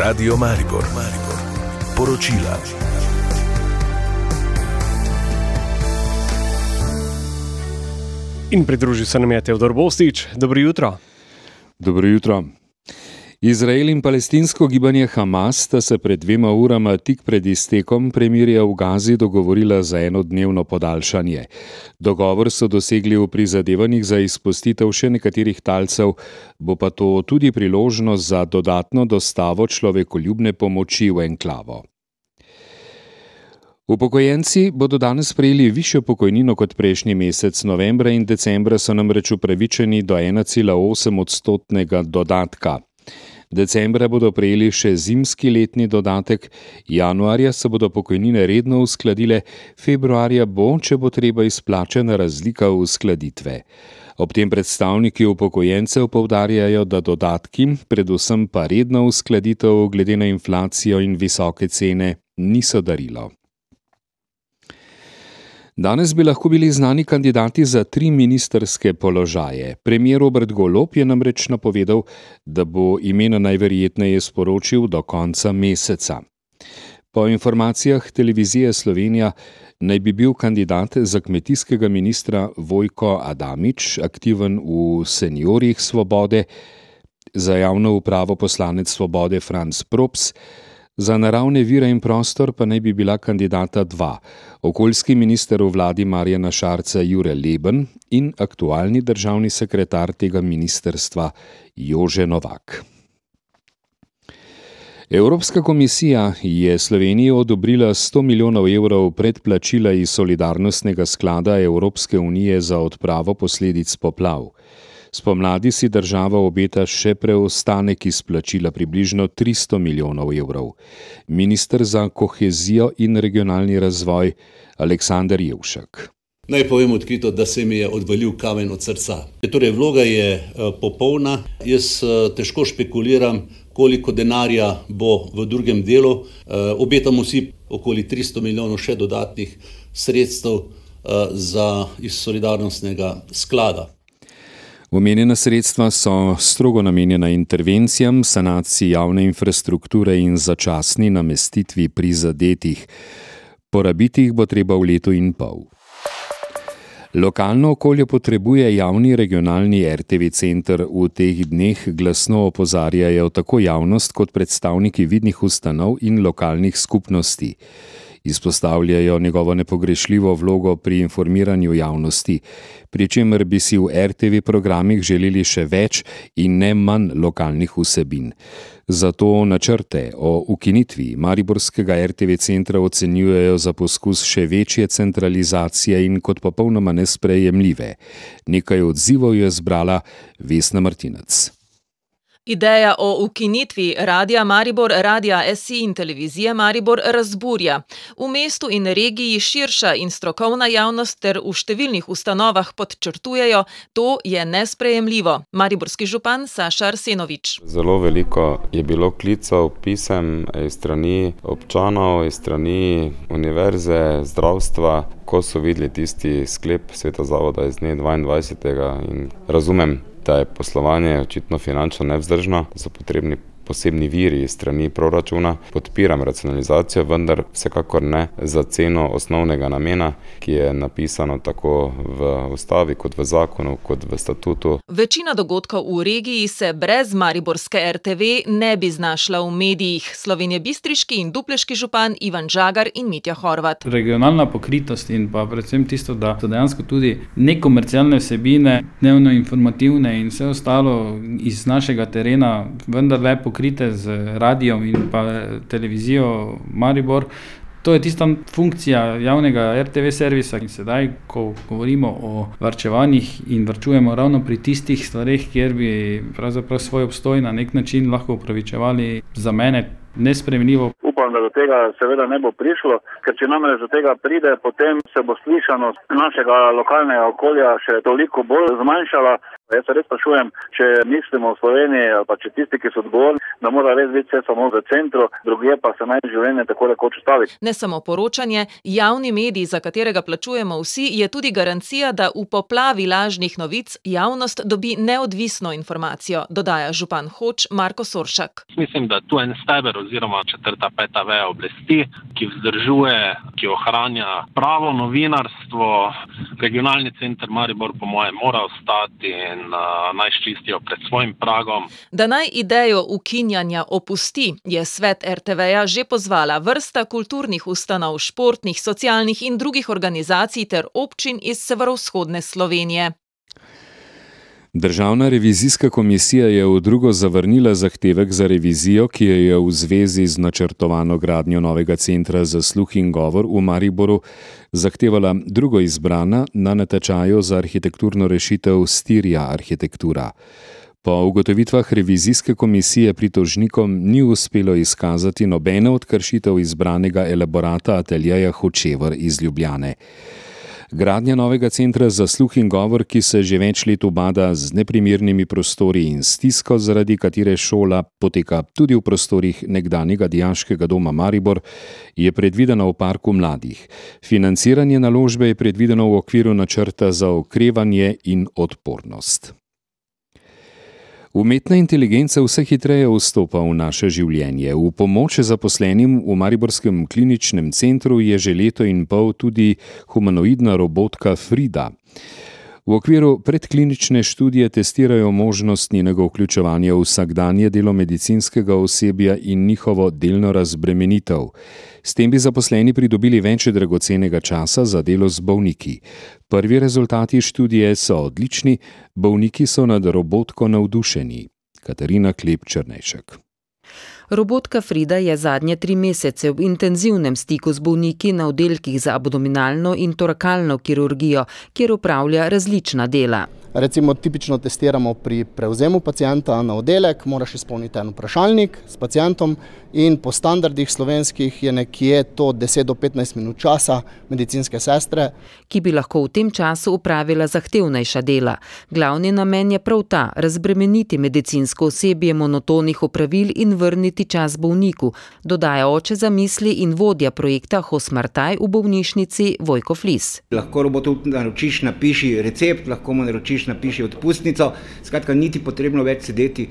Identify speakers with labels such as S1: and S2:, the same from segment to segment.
S1: Radio Maribor, Maribor. Poročila.
S2: In pridružil se nam je Teodor Bostič. Dobro jutro.
S3: Dobro jutro. Izrael in palestinsko gibanje Hamas sta se pred dvema urama tik pred iztekom premirja v Gazi dogovorila za enodnevno podaljšanje. Dogovor so dosegli v prizadevanjih za izpustitev še nekaterih talcev, bo pa to tudi priložnost za dodatno dostavo človekoljubne pomoči v enklavo. Upokojenci bodo danes prejeli višjo pokojnino kot prejšnji mesec. Novembra in decembra so namreč upravičeni do 1,8 odstotnega dodatka. Decembra bodo prejeli še zimski letni dodatek, januarja se bodo pokojnine redno uskladile, februarja bo, če bo treba, izplačena razlika uskladitve. Ob tem predstavniki upokojencev povdarjajo, da dodatki, predvsem pa redna uskladitev glede na inflacijo in visoke cene, niso darilo. Danes bi lahko bili znani kandidati za tri ministerske položaje. Premijer Robert Golop je namreč napovedal, da bo imena najverjetneje sporočil do konca meseca. Po informacijah televizije Slovenija naj bi bil kandidat za kmetijskega ministra Vojko Adamič aktiven v seniorjih Svobode, za javno upravo poslanec Svobode Franz Props, Za naravne vire in prostor pa naj bi bila kandidata dva: okoljski minister v vladi Marjana Šarca Jure Leben in aktualni državni sekretar tega ministrstva Jože Novak. Evropska komisija je Sloveniji odobrila 100 milijonov evrov predplačila iz solidarnostnega sklada Evropske unije za odpravo posledic poplav. Spomladi si država obeta še preostanek izplačila približno 300 milijonov evrov. Ministr za kohezijo in regionalni razvoj Aleksandar Jevšek.
S4: Naj povem odkrito, da se mi je odvalil kamen od srca. Torej, vloga je popolna. Jaz težko špekuliram, koliko denarja bo v drugem delu. Obetamo si okoli 300 milijonov še dodatnih sredstev za, iz solidarnostnega sklada.
S3: Omenjena sredstva so strogo namenjena intervencijam, sanaciji javne infrastrukture in začasni namestitvi prizadetih. Porabiti jih bo treba v letu in pol. Lokalno okolje potrebuje javni regionalni RTV center. V teh dneh glasno opozarjajo tako javnost kot predstavniki vidnih ustanov in lokalnih skupnosti izpostavljajo njegovo nepogrešljivo vlogo pri informiranju javnosti, pri čemer bi si v RTV programih želeli še več in ne manj lokalnih vsebin. Zato načrte o ukinitvi Mariborskega RTV centra ocenjujejo za poskus še večje centralizacije in kot popolnoma nesprejemljive. Nekaj odzivov je zbrala Vesna Martinec.
S5: Ideja o ukinitvi Radia Maribor, Radia SI in Televizije Maribor razburja. V mestu in regiji širša in strokovna javnost ter v številnih ustanovah podčrtujejo, to je nesprejemljivo. Mariborski župan Saša Arsenovič.
S6: Zelo veliko je bilo klicev, pisem iz strani občanov, iz strani univerze, zdravstva, ko so videli tisti sklep sveta zavoda iz dne dvaindvajsetega in razumem, da je poslovanje očitno finančno nevzdržno, so potrebni posebni viri strani proračuna. Podpiram racionalizacijo, vendar vsekakor ne za ceno osnovnega namena, ki je napisano tako v ustavi kot v zakonu kot v statutu.
S5: Večina dogodkov v regiji se brez mariborske RTV ne bi znašla v medijih. Slovenjebistriški in dupleški župan Ivan Žagar in Mitja Horvat.
S7: Regionalna pokritost in pa predvsem tisto, da so dejansko tudi nekomercialne vsebine, dnevnoinformativne in vse ostalo iz našega terena vendarle pokrite z radijem in pa televizijo Maribor. To je tista funkcija javnega RTV servisa in sedaj, ko govorimo o varčevanjih in varčujemo ravno pri tistih stvareh, kjer bi pravzaprav svoj obstoj na neki način lahko opravičevali, za mene nesprejemljivo.
S8: Upam, da do tega seveda ne bo prišlo, ker če namreč do tega pride, potem se bo slišanost našega lokalnega okolja še toliko bolj zmanjšala. Jaz se res sprašujem, če mislimo v Sloveniji, pa če tisti, ki so odgovorni, da mora res biti vse samo v centru, druge pa se naj življenje tako rekoč ustavi.
S5: Ne samo poročanje, javni medij, za katerega plačujemo vsi, je tudi garancija, da v poplavi lažnih novic javnost dobi neodvisno informacijo, dodaja župan Hoč Marko Soršak.
S9: Mislim, da tu en steber oziroma četrta, peta veja oblasti, ki vzdržuje, ki ohranja pravo novinarstvo. Regionalni center Maribor, po mojem, mora ostati uh, naj ščistijo pred svojim pragom.
S5: Da naj idejo ukinjanja opusti, je svet RTV-ja že pozvala vrsta kulturnih ustanov, športnih, socialnih in drugih organizacij ter občin iz severovzhodne Slovenije.
S3: Državna revizijska komisija je v drugo zavrnila zahtevek za revizijo, ki jo je v zvezi z načrtovano gradnjo novega centra za sluh in govor v Mariboru zahtevala drugo izbrana na natečaju za arhitekturno rešitev Stirja arhitektura. Po ugotovitvah revizijske komisije pritožnikom ni uspelo izkazati nobene od kršitev izbranega elaborata ateljeja Hočever iz Ljubljane. Gradnja novega centra za sluh in govor, ki se že več let ubada z neprimernimi prostori in stisko, zaradi katere šola poteka tudi v prostorih nekdanjega dijaškega doma Maribor, je predvidena v parku mladih. Financiranje naložbe je predvideno v okviru načrta za okrevanje in odpornost. Umetna inteligenca vse hitreje vstopa v naše življenje. V pomoč zaposlenim v Mariborskem kliničnem centru je že leto in pol tudi humanoidna robotka Frida. V okviru predklinične študije testirajo možnost njenega vključevanja v vsakdanje delo medicinskega osebja in njihovo delno razbremenitev. S tem bi zaposleni pridobili več dragocenega časa za delo z bolniki. Prvi rezultati študije so odlični, bolniki so nad robotko navdušeni. Katarina Klep Črnejšek.
S10: Robotka Frida je zadnje tri mesece v intenzivnem stiku z bolniki na oddelkih za abdominalno in torakalno kirurgijo, kjer upravlja različna dela.
S11: Recimo, tipično testiramo pri prevzemu pacijenta na oddelek, moraš izpolniti en vprašalnik s pacijentom in po standardih slovenskih je nekje to 10 do 15 minut časa medicinske sestre.
S10: Ki bi lahko v tem času upravila zahtevnejša dela. Glavni namen je prav ta, razbremeniti medicinsko osebje monotonih opravil in vrniti čas bolniku, dodaja oče za misli in vodja projekta Hosmartaj v bolnišnici Vojko Flis.
S12: Lahko robotu naročiš, napiši recept, lahko mu naročiš napiši, napiši odpustnico, skratka, niti potrebno več sedeti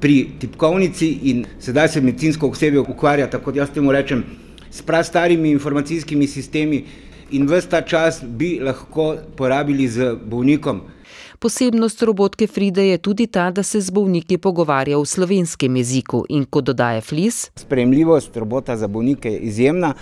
S12: pri tipkovnici in sedaj se medicinsko osebje ukvarja, tako da jaz temu rečem, s prastarimi informacijskimi sistemi in vse ta čas bi lahko porabili z bolnikom.
S10: Posebnost robotke Fride je tudi ta, da se z bolniki pogovarja v slovenskem jeziku in kot dodaja Flis.
S12: Spremljivost robota za bolnike je izjemna,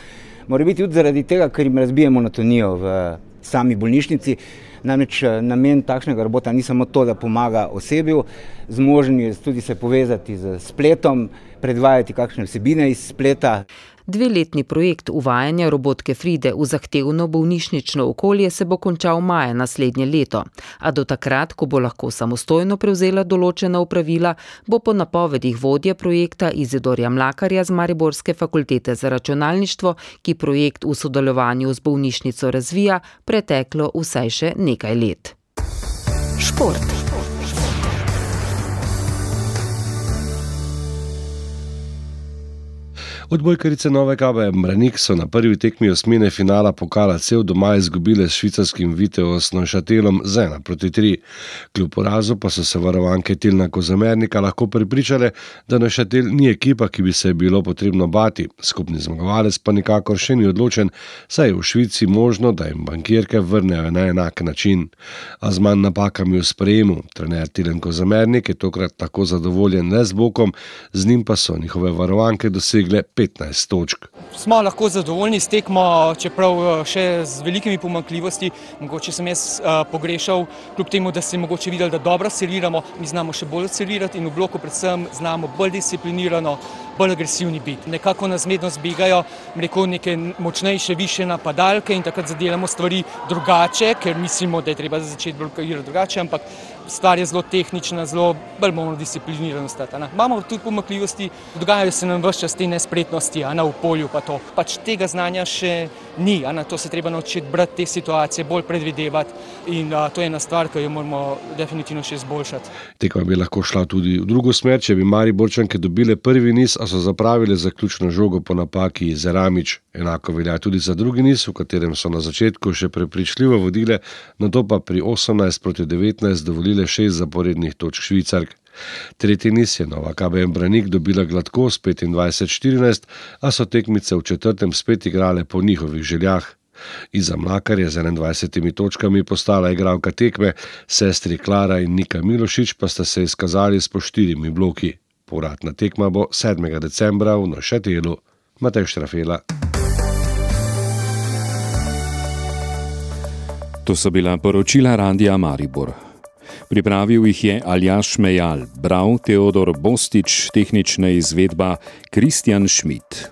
S12: mora biti tudi zaradi tega, ker jim razbije monotonijo v sami bolnišnici. Namreč eh, namen takšnega robota ni samo to, da pomaga osebju, zmožen je tudi se povezati z spletom, predvajati kakšne vsebine iz spleta.
S10: Dveletni projekt uvajanja robotke Fride v zahtevno bolnišnično okolje se bo končal maja naslednje leto, a do takrat, ko bo lahko samostojno prevzela določena upravila, bo po napovedih vodje projekta Izidorja Mlakarja z Mariborske fakultete za računalništvo, ki projekt v sodelovanju z bolnišnico razvija, preteklo vsaj še nekaj let. Šport.
S13: Odbojkarice Nove Gabe Mranik so na prvi tekmi osmine finala pokala cel doma izgubile s švicarskim Viteos Neušatelom z 1 proti 3. Kljub porazu pa so se varovanke Tilna Kozamernika lahko pripričale, da Neušatel ni ekipa, ki bi se bilo potrebno bati. Skupni zmagovalec pa nikakor še ni odločen, saj je v Švici možno, da jim bankirke vrnejo na enak način. A z manj napakami v sprejemu, trener Tilen Kozamernik je tokrat tako zadovoljen le z bokom, z njim pa so njihove varovanke dosegle 15 točk.
S14: Smo lahko zadovoljni s tekmo, čeprav eh, še z velikimi pomankljivostmi. Mogoče sem jaz uh, pogrešal, kljub temu, da se je mogoče videl, da dobro celiramo, mi znamo še bolj celirati in v bloku predvsem znamo bolj disciplinirano, bolj agresivni biti. Nekako nas medno zbegajo, rekel neke močnejše, više napadalke in takrat zadelamo stvari drugače, ker mislimo, da je treba začeti blokirati drugače, ampak stvar je zelo tehnična, zelo bolj moramo disciplinirano stati. Imamo tudi pomakljivosti, dogajajo se nam vse čas te nespretnosti, a na polju pa to. Pač tega znanja še ni, a na to se treba naučiti brati te situacije, bolj predvidevati in a, to je ena stvar, ki jo moramo definitivno še izboljšati.
S13: Tekma bi lahko šla tudi v drugo smer, če bi Mari Borčanke dobile prvi niz, a so zapravile zaključno žogo po napaki Zeramič. Enako velja tudi za drugi niz, v katerem so na začetku še prepričljivo vodile, na to pa pri 18 proti 19 dovolile šest zaporednih točk Švicark. Tretji niz je Nova KBM Branik dobila gladko s 25-14, a so tekmice v četrtem spet igrale po njihovih željah. Iza Mlakar je z 21 točkami postala igralka tekme, sestri Klara in Nika Milošič pa sta se izkazali s po štirimi bloki. Povratna tekma bo 7. decembra v Nošetelu. Matej Štrafela.
S3: To so bila poročila Randija Maribor. Pripravil jih je Aljaš Mejal, bral Teodor Bostič, tehnična izvedba Kristjan Schmidt.